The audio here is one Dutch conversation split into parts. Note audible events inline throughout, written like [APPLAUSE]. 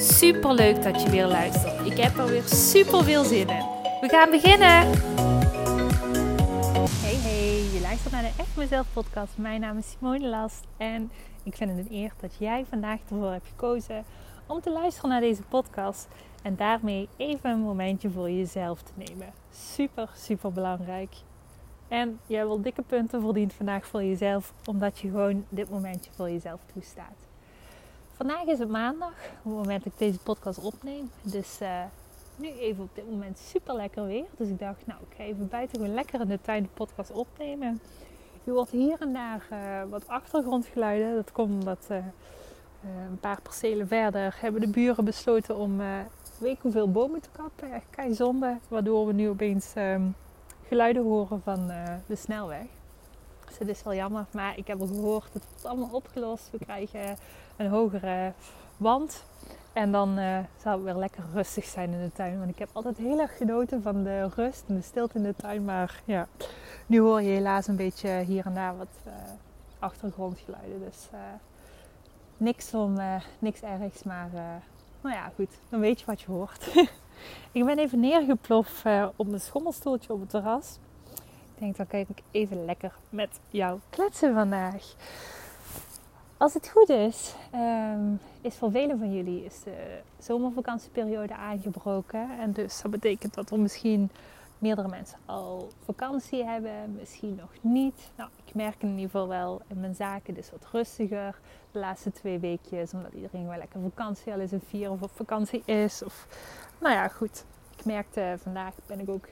Super leuk dat je weer luistert. Ik heb er weer super veel zin in. We gaan beginnen. Hey hey, je luistert naar de Echt Mezelf podcast. Mijn naam is Simone Last en ik vind het een eer dat jij vandaag ervoor hebt gekozen om te luisteren naar deze podcast en daarmee even een momentje voor jezelf te nemen. Super, super belangrijk. En jij wil dikke punten verdiend vandaag voor jezelf, omdat je gewoon dit momentje voor jezelf toestaat. Vandaag is het maandag, op het moment dat ik deze podcast opneem. Dus uh, nu even op dit moment super lekker weer. Dus ik dacht, nou, ik ga even buiten gewoon lekker in de tuin de podcast opnemen. Je hoort hier en daar uh, wat achtergrondgeluiden. Dat komt omdat uh, een paar percelen verder hebben de buren besloten om weet hoeveel bomen te kappen. Echt kei zonde. Waardoor we nu opeens um, geluiden horen van de snelweg. Dus het is wel jammer, maar ik heb al gehoord, het wordt allemaal opgelost. We krijgen een hogere wand. En dan uh, zal het weer lekker rustig zijn in de tuin. Want ik heb altijd heel erg genoten van de rust en de stilte in de tuin. Maar ja, nu hoor je helaas een beetje hier en daar wat uh, achtergrondgeluiden. Dus uh, niks, om, niks ergs. Maar nou ja, goed. Dan weet je wat je hoort. [LAUGHS] ik ben even neergeploft op mijn schommelstoeltje op het terras. Ik denk, dan kijk ik even lekker met jou kletsen vandaag. Als het goed is, um, is voor velen van jullie is de zomervakantieperiode aangebroken. En dus dat betekent dat er misschien meerdere mensen al vakantie hebben, misschien nog niet. Nou, ik merk in ieder geval wel in mijn zaken, is wat rustiger de laatste twee weekjes, omdat iedereen wel lekker vakantie al is en vier of op vakantie is. Of, nou ja, goed. Ik merkte vandaag ben ik ook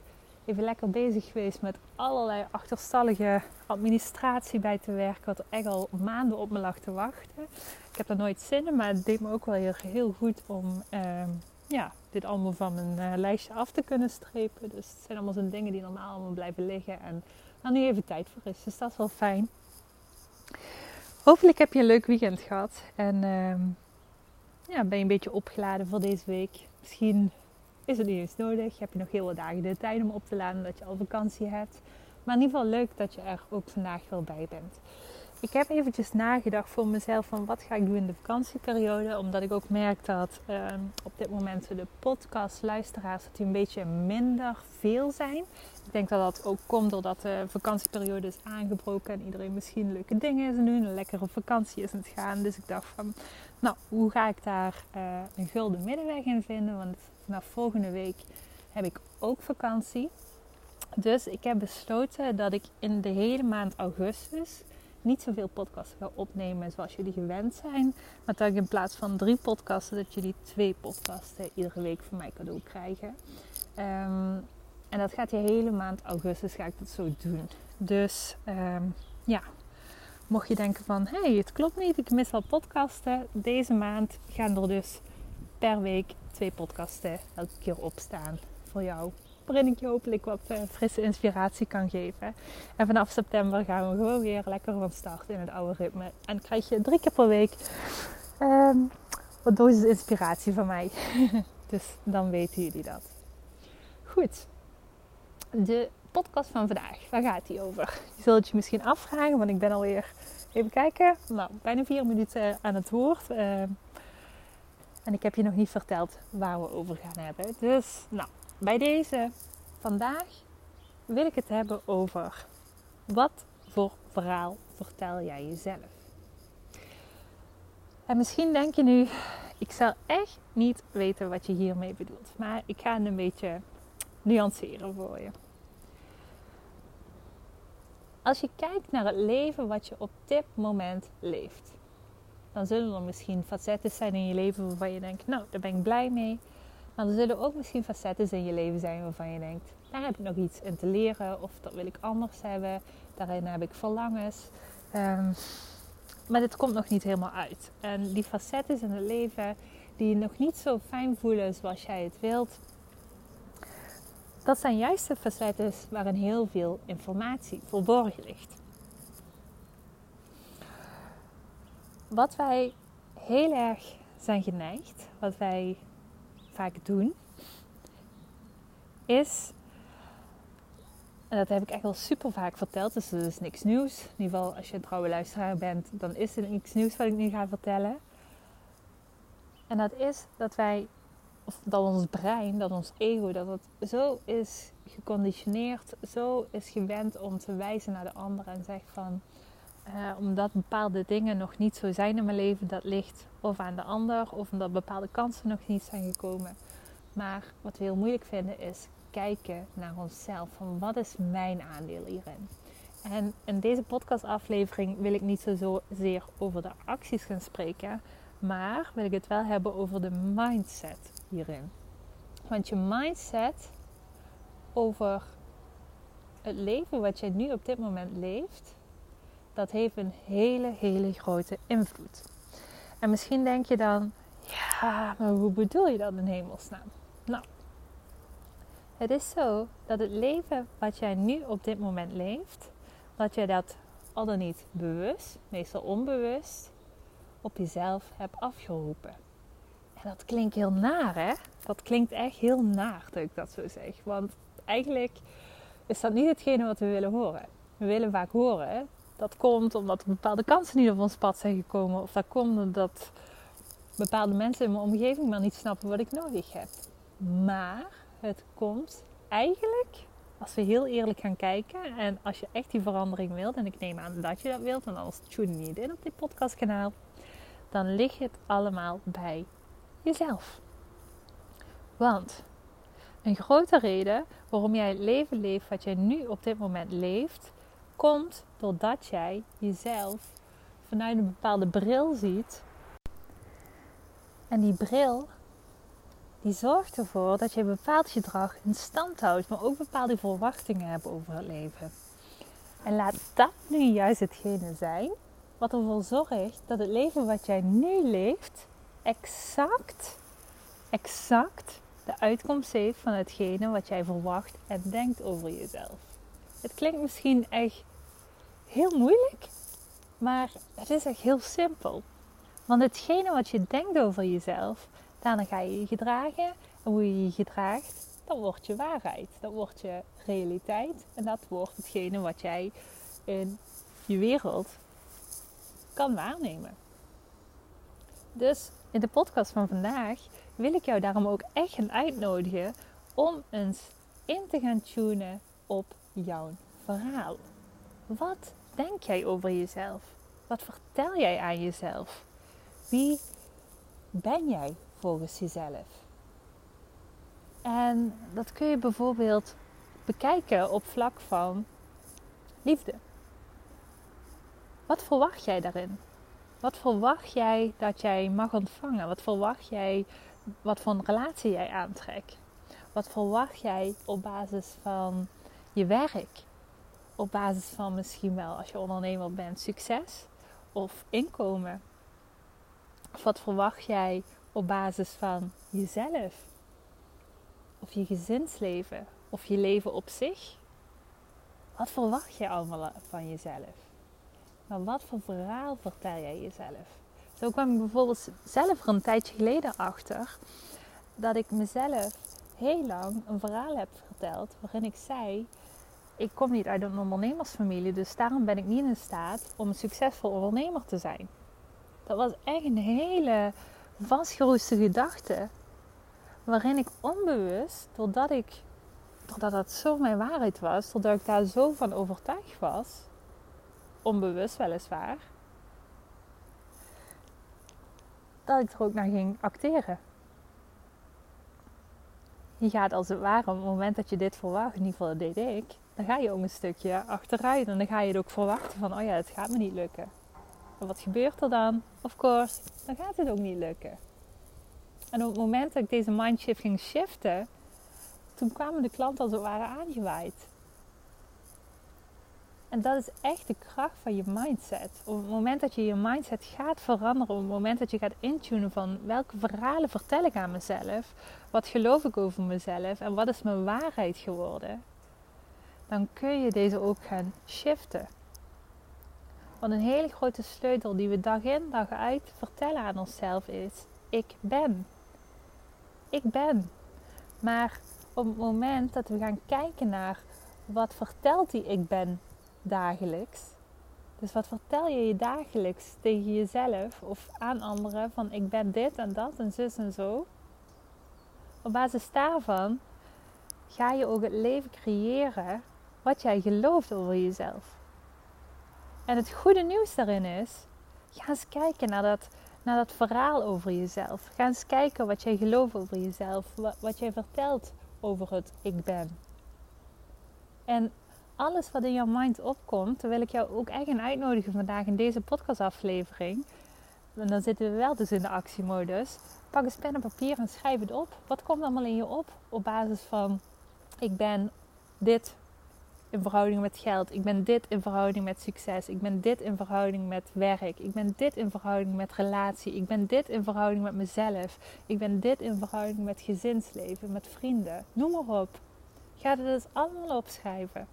even lekker bezig geweest met allerlei achterstallige administratie bij te werken. Wat er echt al maanden op me lag te wachten. Ik heb er nooit zin in, maar het deed me ook wel heel, goed om uh, ja, dit allemaal van mijn uh, lijstje af te kunnen strepen. Dus het zijn allemaal zo'n dingen die normaal allemaal blijven liggen. En er nu even tijd voor is. Dus dat is wel fijn. Hopelijk heb je een leuk weekend gehad. En uh, ja, ben je een beetje opgeladen voor deze week. Misschien is het niet eens nodig. Heb je nog heel wat dagen de tijd om op te laden dat je al vakantie hebt. Maar in ieder geval leuk dat je er ook vandaag wel bij bent. Ik heb eventjes nagedacht voor mezelf van wat ga ik doen in de vakantieperiode. Omdat ik ook merk dat uh, op dit moment de podcastluisteraars dat die een beetje minder veel zijn. Ik denk dat dat ook komt doordat de vakantieperiode is aangebroken en iedereen misschien leuke dingen is doen. Een lekkere vakantie is aan het gaan. Dus ik dacht van, nou, hoe ga ik daar uh, een gulden middenweg in vinden? Want vanaf volgende week heb ik ook vakantie. Dus ik heb besloten dat ik in de hele maand augustus niet zoveel podcasts ga opnemen zoals jullie gewend zijn. Maar dat ik in plaats van drie podcasten, dat jullie twee podcasten iedere week van mij cadeau krijgen. Um, en dat gaat de hele maand augustus ga ik dat zo doen. Dus um, ja, mocht je denken van, hé, hey, het klopt niet, ik mis al podcasten. Deze maand gaan er dus per week twee podcasten elke keer opstaan voor jou. Waarin ik je hopelijk wat uh, frisse inspiratie kan geven. En vanaf september gaan we gewoon weer lekker van start in het oude ritme. En krijg je drie keer per week um, wat dosis inspiratie van mij. [LAUGHS] dus dan weten jullie dat. Goed. De podcast van vandaag, waar gaat die over? Je zult het je misschien afvragen, want ik ben alweer, even kijken, nou, bijna vier minuten aan het woord. Uh, en ik heb je nog niet verteld waar we over gaan hebben. Dus, nou, bij deze vandaag wil ik het hebben over wat voor verhaal vertel jij jezelf. En misschien denk je nu, ik zal echt niet weten wat je hiermee bedoelt. Maar ik ga het een beetje nuanceren voor je. Als je kijkt naar het leven wat je op dit moment leeft, dan zullen er misschien facetten zijn in je leven waarvan je denkt, nou, daar ben ik blij mee. Maar er zullen ook misschien facetten in je leven zijn waarvan je denkt, daar heb ik nog iets in te leren of dat wil ik anders hebben. Daarin heb ik verlangens. Um, maar dit komt nog niet helemaal uit. En die facetten in het leven, die nog niet zo fijn voelen zoals jij het wilt. Dat zijn juist de waarin heel veel informatie verborgen ligt. Wat wij heel erg zijn geneigd, wat wij vaak doen, is, en dat heb ik echt wel super vaak verteld, dus dat is niks nieuws. In ieder geval, als je een trouwe luisteraar bent, dan is het niks nieuws wat ik nu ga vertellen. En dat is dat wij, of dat ons brein, dat ons ego, dat het zo is geconditioneerd, zo is gewend om te wijzen naar de ander en zegt van, uh, omdat bepaalde dingen nog niet zo zijn in mijn leven, dat ligt of aan de ander, of omdat bepaalde kansen nog niet zijn gekomen. Maar wat we heel moeilijk vinden is kijken naar onszelf. Van wat is mijn aandeel hierin? En in deze podcastaflevering wil ik niet zozeer over de acties gaan spreken, maar wil ik het wel hebben over de mindset hierin. Want je mindset over het leven wat jij nu op dit moment leeft, dat heeft een hele, hele grote invloed. En misschien denk je dan, ja, maar hoe bedoel je dat in hemelsnaam? Nou, het is zo dat het leven wat jij nu op dit moment leeft, dat je dat al dan niet bewust, meestal onbewust, op jezelf hebt afgeroepen. Dat klinkt heel naar, hè? Dat klinkt echt heel naar dat ik dat zo zeg. Want eigenlijk is dat niet hetgene wat we willen horen. We willen vaak horen dat komt omdat er bepaalde kansen niet op ons pad zijn gekomen. Of dat komt omdat bepaalde mensen in mijn omgeving maar niet snappen wat ik nodig heb. Maar het komt eigenlijk, als we heel eerlijk gaan kijken en als je echt die verandering wilt, en ik neem aan dat je dat wilt, want anders tune niet in op dit podcastkanaal, dan ligt het allemaal bij jezelf. Want een grote reden waarom jij het leven leeft wat jij nu op dit moment leeft, komt doordat jij jezelf vanuit een bepaalde bril ziet. En die bril die zorgt ervoor dat je een bepaald gedrag in stand houdt, maar ook bepaalde verwachtingen hebt over het leven. En laat dat nu juist hetgene zijn wat ervoor zorgt dat het leven wat jij nu leeft exact, exact de uitkomst heeft van hetgene wat jij verwacht en denkt over jezelf. Het klinkt misschien echt heel moeilijk, maar het is echt heel simpel. Want hetgene wat je denkt over jezelf, daarna ga je je gedragen. En hoe je je gedraagt, dat wordt je waarheid. Dat wordt je realiteit. En dat wordt hetgene wat jij in je wereld kan waarnemen. Dus in de podcast van vandaag wil ik jou daarom ook echt gaan uitnodigen om eens in te gaan tunen op jouw verhaal. Wat denk jij over jezelf? Wat vertel jij aan jezelf? Wie ben jij volgens jezelf? En dat kun je bijvoorbeeld bekijken op vlak van liefde. Wat verwacht jij daarin? Wat verwacht jij dat jij mag ontvangen? Wat verwacht jij wat voor een relatie jij aantrekt? Wat verwacht jij op basis van je werk? Op basis van misschien wel als je ondernemer bent succes of inkomen? Of wat verwacht jij op basis van jezelf? Of je gezinsleven? Of je leven op zich? Wat verwacht je allemaal van jezelf? Maar wat voor verhaal vertel jij jezelf? Zo kwam ik bijvoorbeeld zelf er een tijdje geleden achter dat ik mezelf heel lang een verhaal heb verteld waarin ik zei: Ik kom niet uit een ondernemersfamilie, dus daarom ben ik niet in staat om een succesvol ondernemer te zijn. Dat was echt een hele vastgeroeste gedachte, waarin ik onbewust, doordat ik, doordat dat zo mijn waarheid was, doordat ik daar zo van overtuigd was, onbewust weliswaar, dat ik er ook naar ging acteren. Je gaat als het ware, op het moment dat je dit verwacht, in ieder geval dat deed ik, dan ga je ook een stukje achteruit en dan ga je het ook verwachten van, oh ja, het gaat me niet lukken. En wat gebeurt er dan? Of course, dan gaat het ook niet lukken. En op het moment dat ik deze mindshift ging shiften, toen kwamen de klanten als het ware aangewaaid. En dat is echt de kracht van je mindset. Op het moment dat je je mindset gaat veranderen, op het moment dat je gaat intunen van welke verhalen vertel ik aan mezelf, wat geloof ik over mezelf en wat is mijn waarheid geworden, dan kun je deze ook gaan shiften. Want een hele grote sleutel die we dag in dag uit vertellen aan onszelf is: ik ben. Ik ben. Maar op het moment dat we gaan kijken naar wat vertelt die ik ben dagelijks. Dus wat vertel je je dagelijks tegen jezelf of aan anderen van ik ben dit en dat en zus en zo. Op basis daarvan ga je ook het leven creëren wat jij gelooft over jezelf. En het goede nieuws daarin is, ga eens kijken naar dat, naar dat verhaal over jezelf. Ga eens kijken wat jij gelooft over jezelf, wat, wat jij vertelt over het ik ben. En alles wat in jouw mind opkomt, wil ik jou ook echt uitnodigen vandaag in deze podcastaflevering. En dan zitten we wel dus in de actiemodus. Pak eens pen en papier en schrijf het op. Wat komt allemaal in je op op basis van ik ben dit in verhouding met geld. Ik ben dit in verhouding met succes. Ik ben dit in verhouding met werk. Ik ben dit in verhouding met relatie. Ik ben dit in verhouding met mezelf. Ik ben dit in verhouding met gezinsleven, met vrienden. Noem maar op. Ga het dus allemaal opschrijven.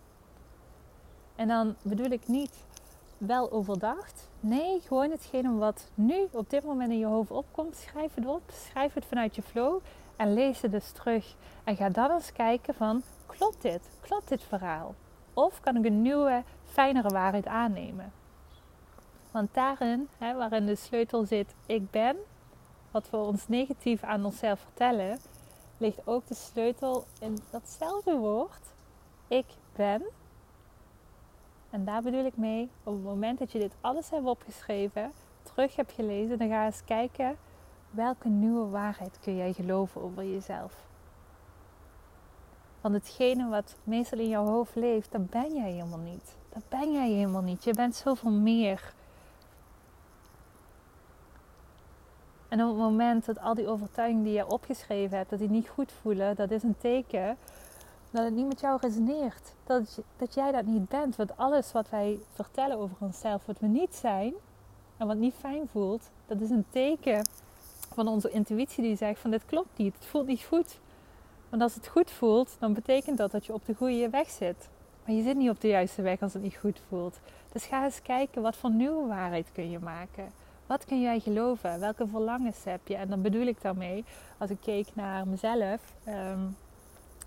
En dan bedoel ik niet wel overdacht. Nee, gewoon hetgene wat nu op dit moment in je hoofd opkomt. Schrijf het op. Schrijf het vanuit je flow. En lees het dus terug. En ga dan eens kijken van, klopt dit? Klopt dit verhaal? Of kan ik een nieuwe, fijnere waarheid aannemen? Want daarin, hè, waarin de sleutel zit, ik ben, wat we ons negatief aan onszelf vertellen, ligt ook de sleutel in datzelfde woord, ik ben. En daar bedoel ik mee, op het moment dat je dit alles hebt opgeschreven, terug hebt gelezen, dan ga eens kijken welke nieuwe waarheid kun jij geloven over jezelf. Want hetgene wat meestal in jouw hoofd leeft, dat ben jij helemaal niet. Dat ben jij helemaal niet. Je bent zoveel meer. En op het moment dat al die overtuigingen die je opgeschreven hebt, dat die niet goed voelen, dat is een teken dat het niet met jou resoneert. Dat, dat jij dat niet bent. Want alles wat wij vertellen over onszelf, wat we niet zijn en wat niet fijn voelt, dat is een teken van onze intuïtie die zegt van dit klopt niet, het voelt niet goed. Want als het goed voelt, dan betekent dat dat je op de goede weg zit. Maar je zit niet op de juiste weg als het niet goed voelt. Dus ga eens kijken, wat voor nieuwe waarheid kun je maken? Wat kun jij geloven? Welke verlangens heb je? En dan bedoel ik daarmee, als ik keek naar mezelf, ehm,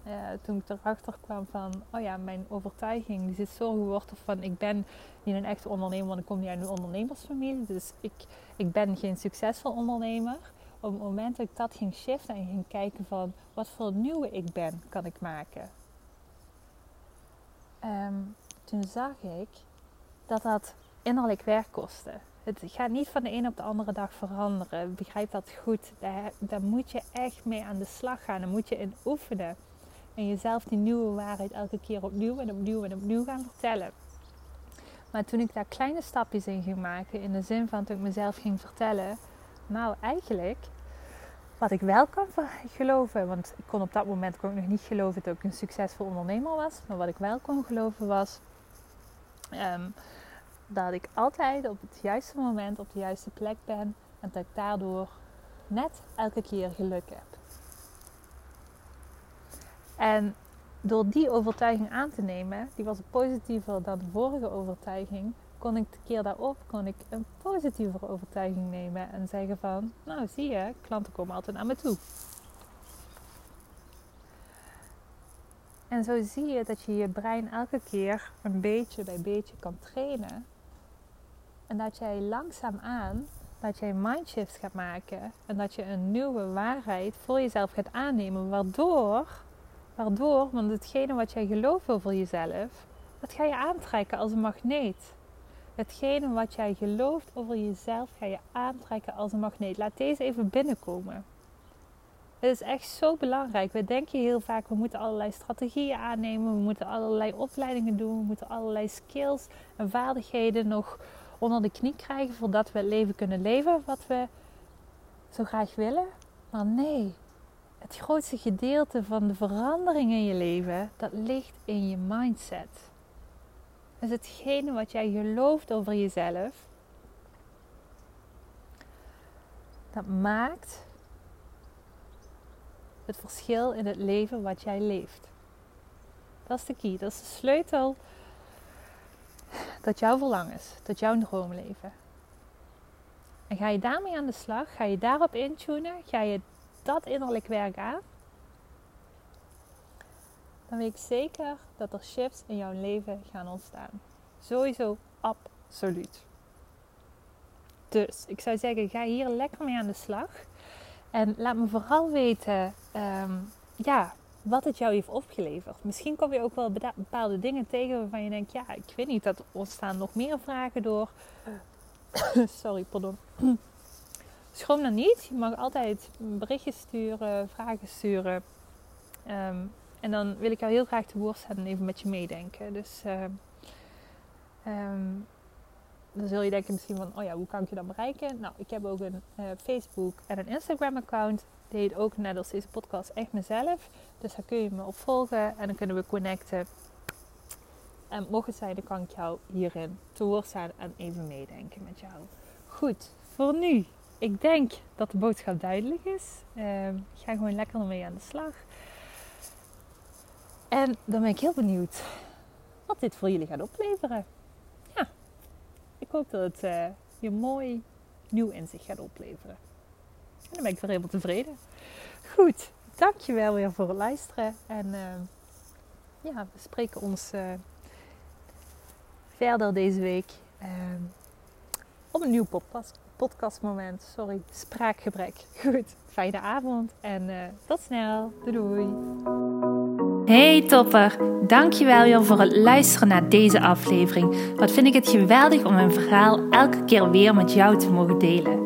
uh, toen ik erachter kwam van, oh ja, mijn overtuiging die zit zo geworteld van, ik ben niet een echte ondernemer, want ik kom niet uit een ondernemersfamilie. Dus ik, ik ben geen succesvol ondernemer op het moment dat ik dat ging shiften en ging kijken van wat voor nieuwe ik ben kan ik maken. Um, toen zag ik dat dat innerlijk werk kostte. Het gaat niet van de een op de andere dag veranderen. Begrijp dat goed. Daar, daar moet je echt mee aan de slag gaan. Daar moet je in oefenen. En jezelf die nieuwe waarheid elke keer opnieuw en opnieuw en opnieuw gaan vertellen. Maar toen ik daar kleine stapjes in ging maken, in de zin van toen ik mezelf ging vertellen, nou eigenlijk wat ik wel kan geloven, want ik kon op dat moment ook nog niet geloven dat ik een succesvol ondernemer was. Maar wat ik wel kon geloven was um, dat ik altijd op het juiste moment op de juiste plek ben. En dat ik daardoor net elke keer geluk heb. En door die overtuiging aan te nemen, die was positiever dan de vorige overtuiging, kon ik de keer daarop kon ik een positievere overtuiging nemen en zeggen van, nou zie je, klanten komen altijd naar me toe. En zo zie je dat je je brein elke keer een beetje bij beetje kan trainen. En dat jij langzaamaan, dat jij mindshift gaat maken. En dat je een nieuwe waarheid voor jezelf gaat aannemen. Waardoor, waardoor, want hetgene wat jij gelooft over jezelf, dat ga je aantrekken als een magneet. Hetgene wat jij gelooft over jezelf ga je aantrekken als een magneet. Laat deze even binnenkomen. Het is echt zo belangrijk. We denken heel vaak, we moeten allerlei strategieën aannemen. We moeten allerlei opleidingen doen. We moeten allerlei skills en vaardigheden nog onder de knie krijgen. Voordat we het leven kunnen leven wat we zo graag willen. Maar nee, het grootste gedeelte van de verandering in je leven, dat ligt in je mindset. Dus hetgene wat jij gelooft over jezelf, dat maakt het verschil in het leven wat jij leeft. Dat is de key, dat is de sleutel tot jouw verlangens, tot jouw droomleven. En ga je daarmee aan de slag, ga je daarop intunen, ga je dat innerlijk werk aan, dan weet ik zeker dat er shifts in jouw leven gaan ontstaan. Sowieso absoluut. Dus ik zou zeggen, ga hier lekker mee aan de slag. En laat me vooral weten ehm, ja, wat het jou heeft opgeleverd. Misschien kom je ook wel bepaalde dingen tegen waarvan je denkt, ja, ik weet niet, dat ontstaan nog meer vragen door. [COUGHS] Sorry, pardon. Schroom dan niet. Je mag altijd berichtjes sturen, vragen sturen. Ehm, en dan wil ik jou heel graag te woord staan en even met je meedenken. Dus uh, dan zul je denken misschien van, oh ja, hoe kan ik je dan bereiken? Nou, ik heb ook een uh, Facebook en een Instagram account. Heet ook net als deze podcast echt mezelf. Dus daar kun je me op volgen en dan kunnen we connecten. En mocht het zijn, dan kan ik jou hierin te woord staan en even meedenken met jou. Goed, voor nu. Ik denk dat de boodschap duidelijk is. Uh, ik ga gewoon lekker ermee aan de slag. En dan ben ik heel benieuwd wat dit voor jullie gaat opleveren. Ja, ik hoop dat het uh, je mooi nieuw inzicht gaat opleveren. En dan ben ik weer helemaal tevreden. Goed, dankjewel weer voor het luisteren. En uh, ja, we spreken ons uh, verder deze week op een nieuw podcast, podcastmoment. Sorry, spraakgebrek. [LAUGHS] Goed, fijne avond en tot snel. Doei doei. Hey topper, dankjewel weer voor het luisteren naar deze aflevering. Wat vind ik het geweldig om mijn verhaal elke keer weer met jou te mogen delen.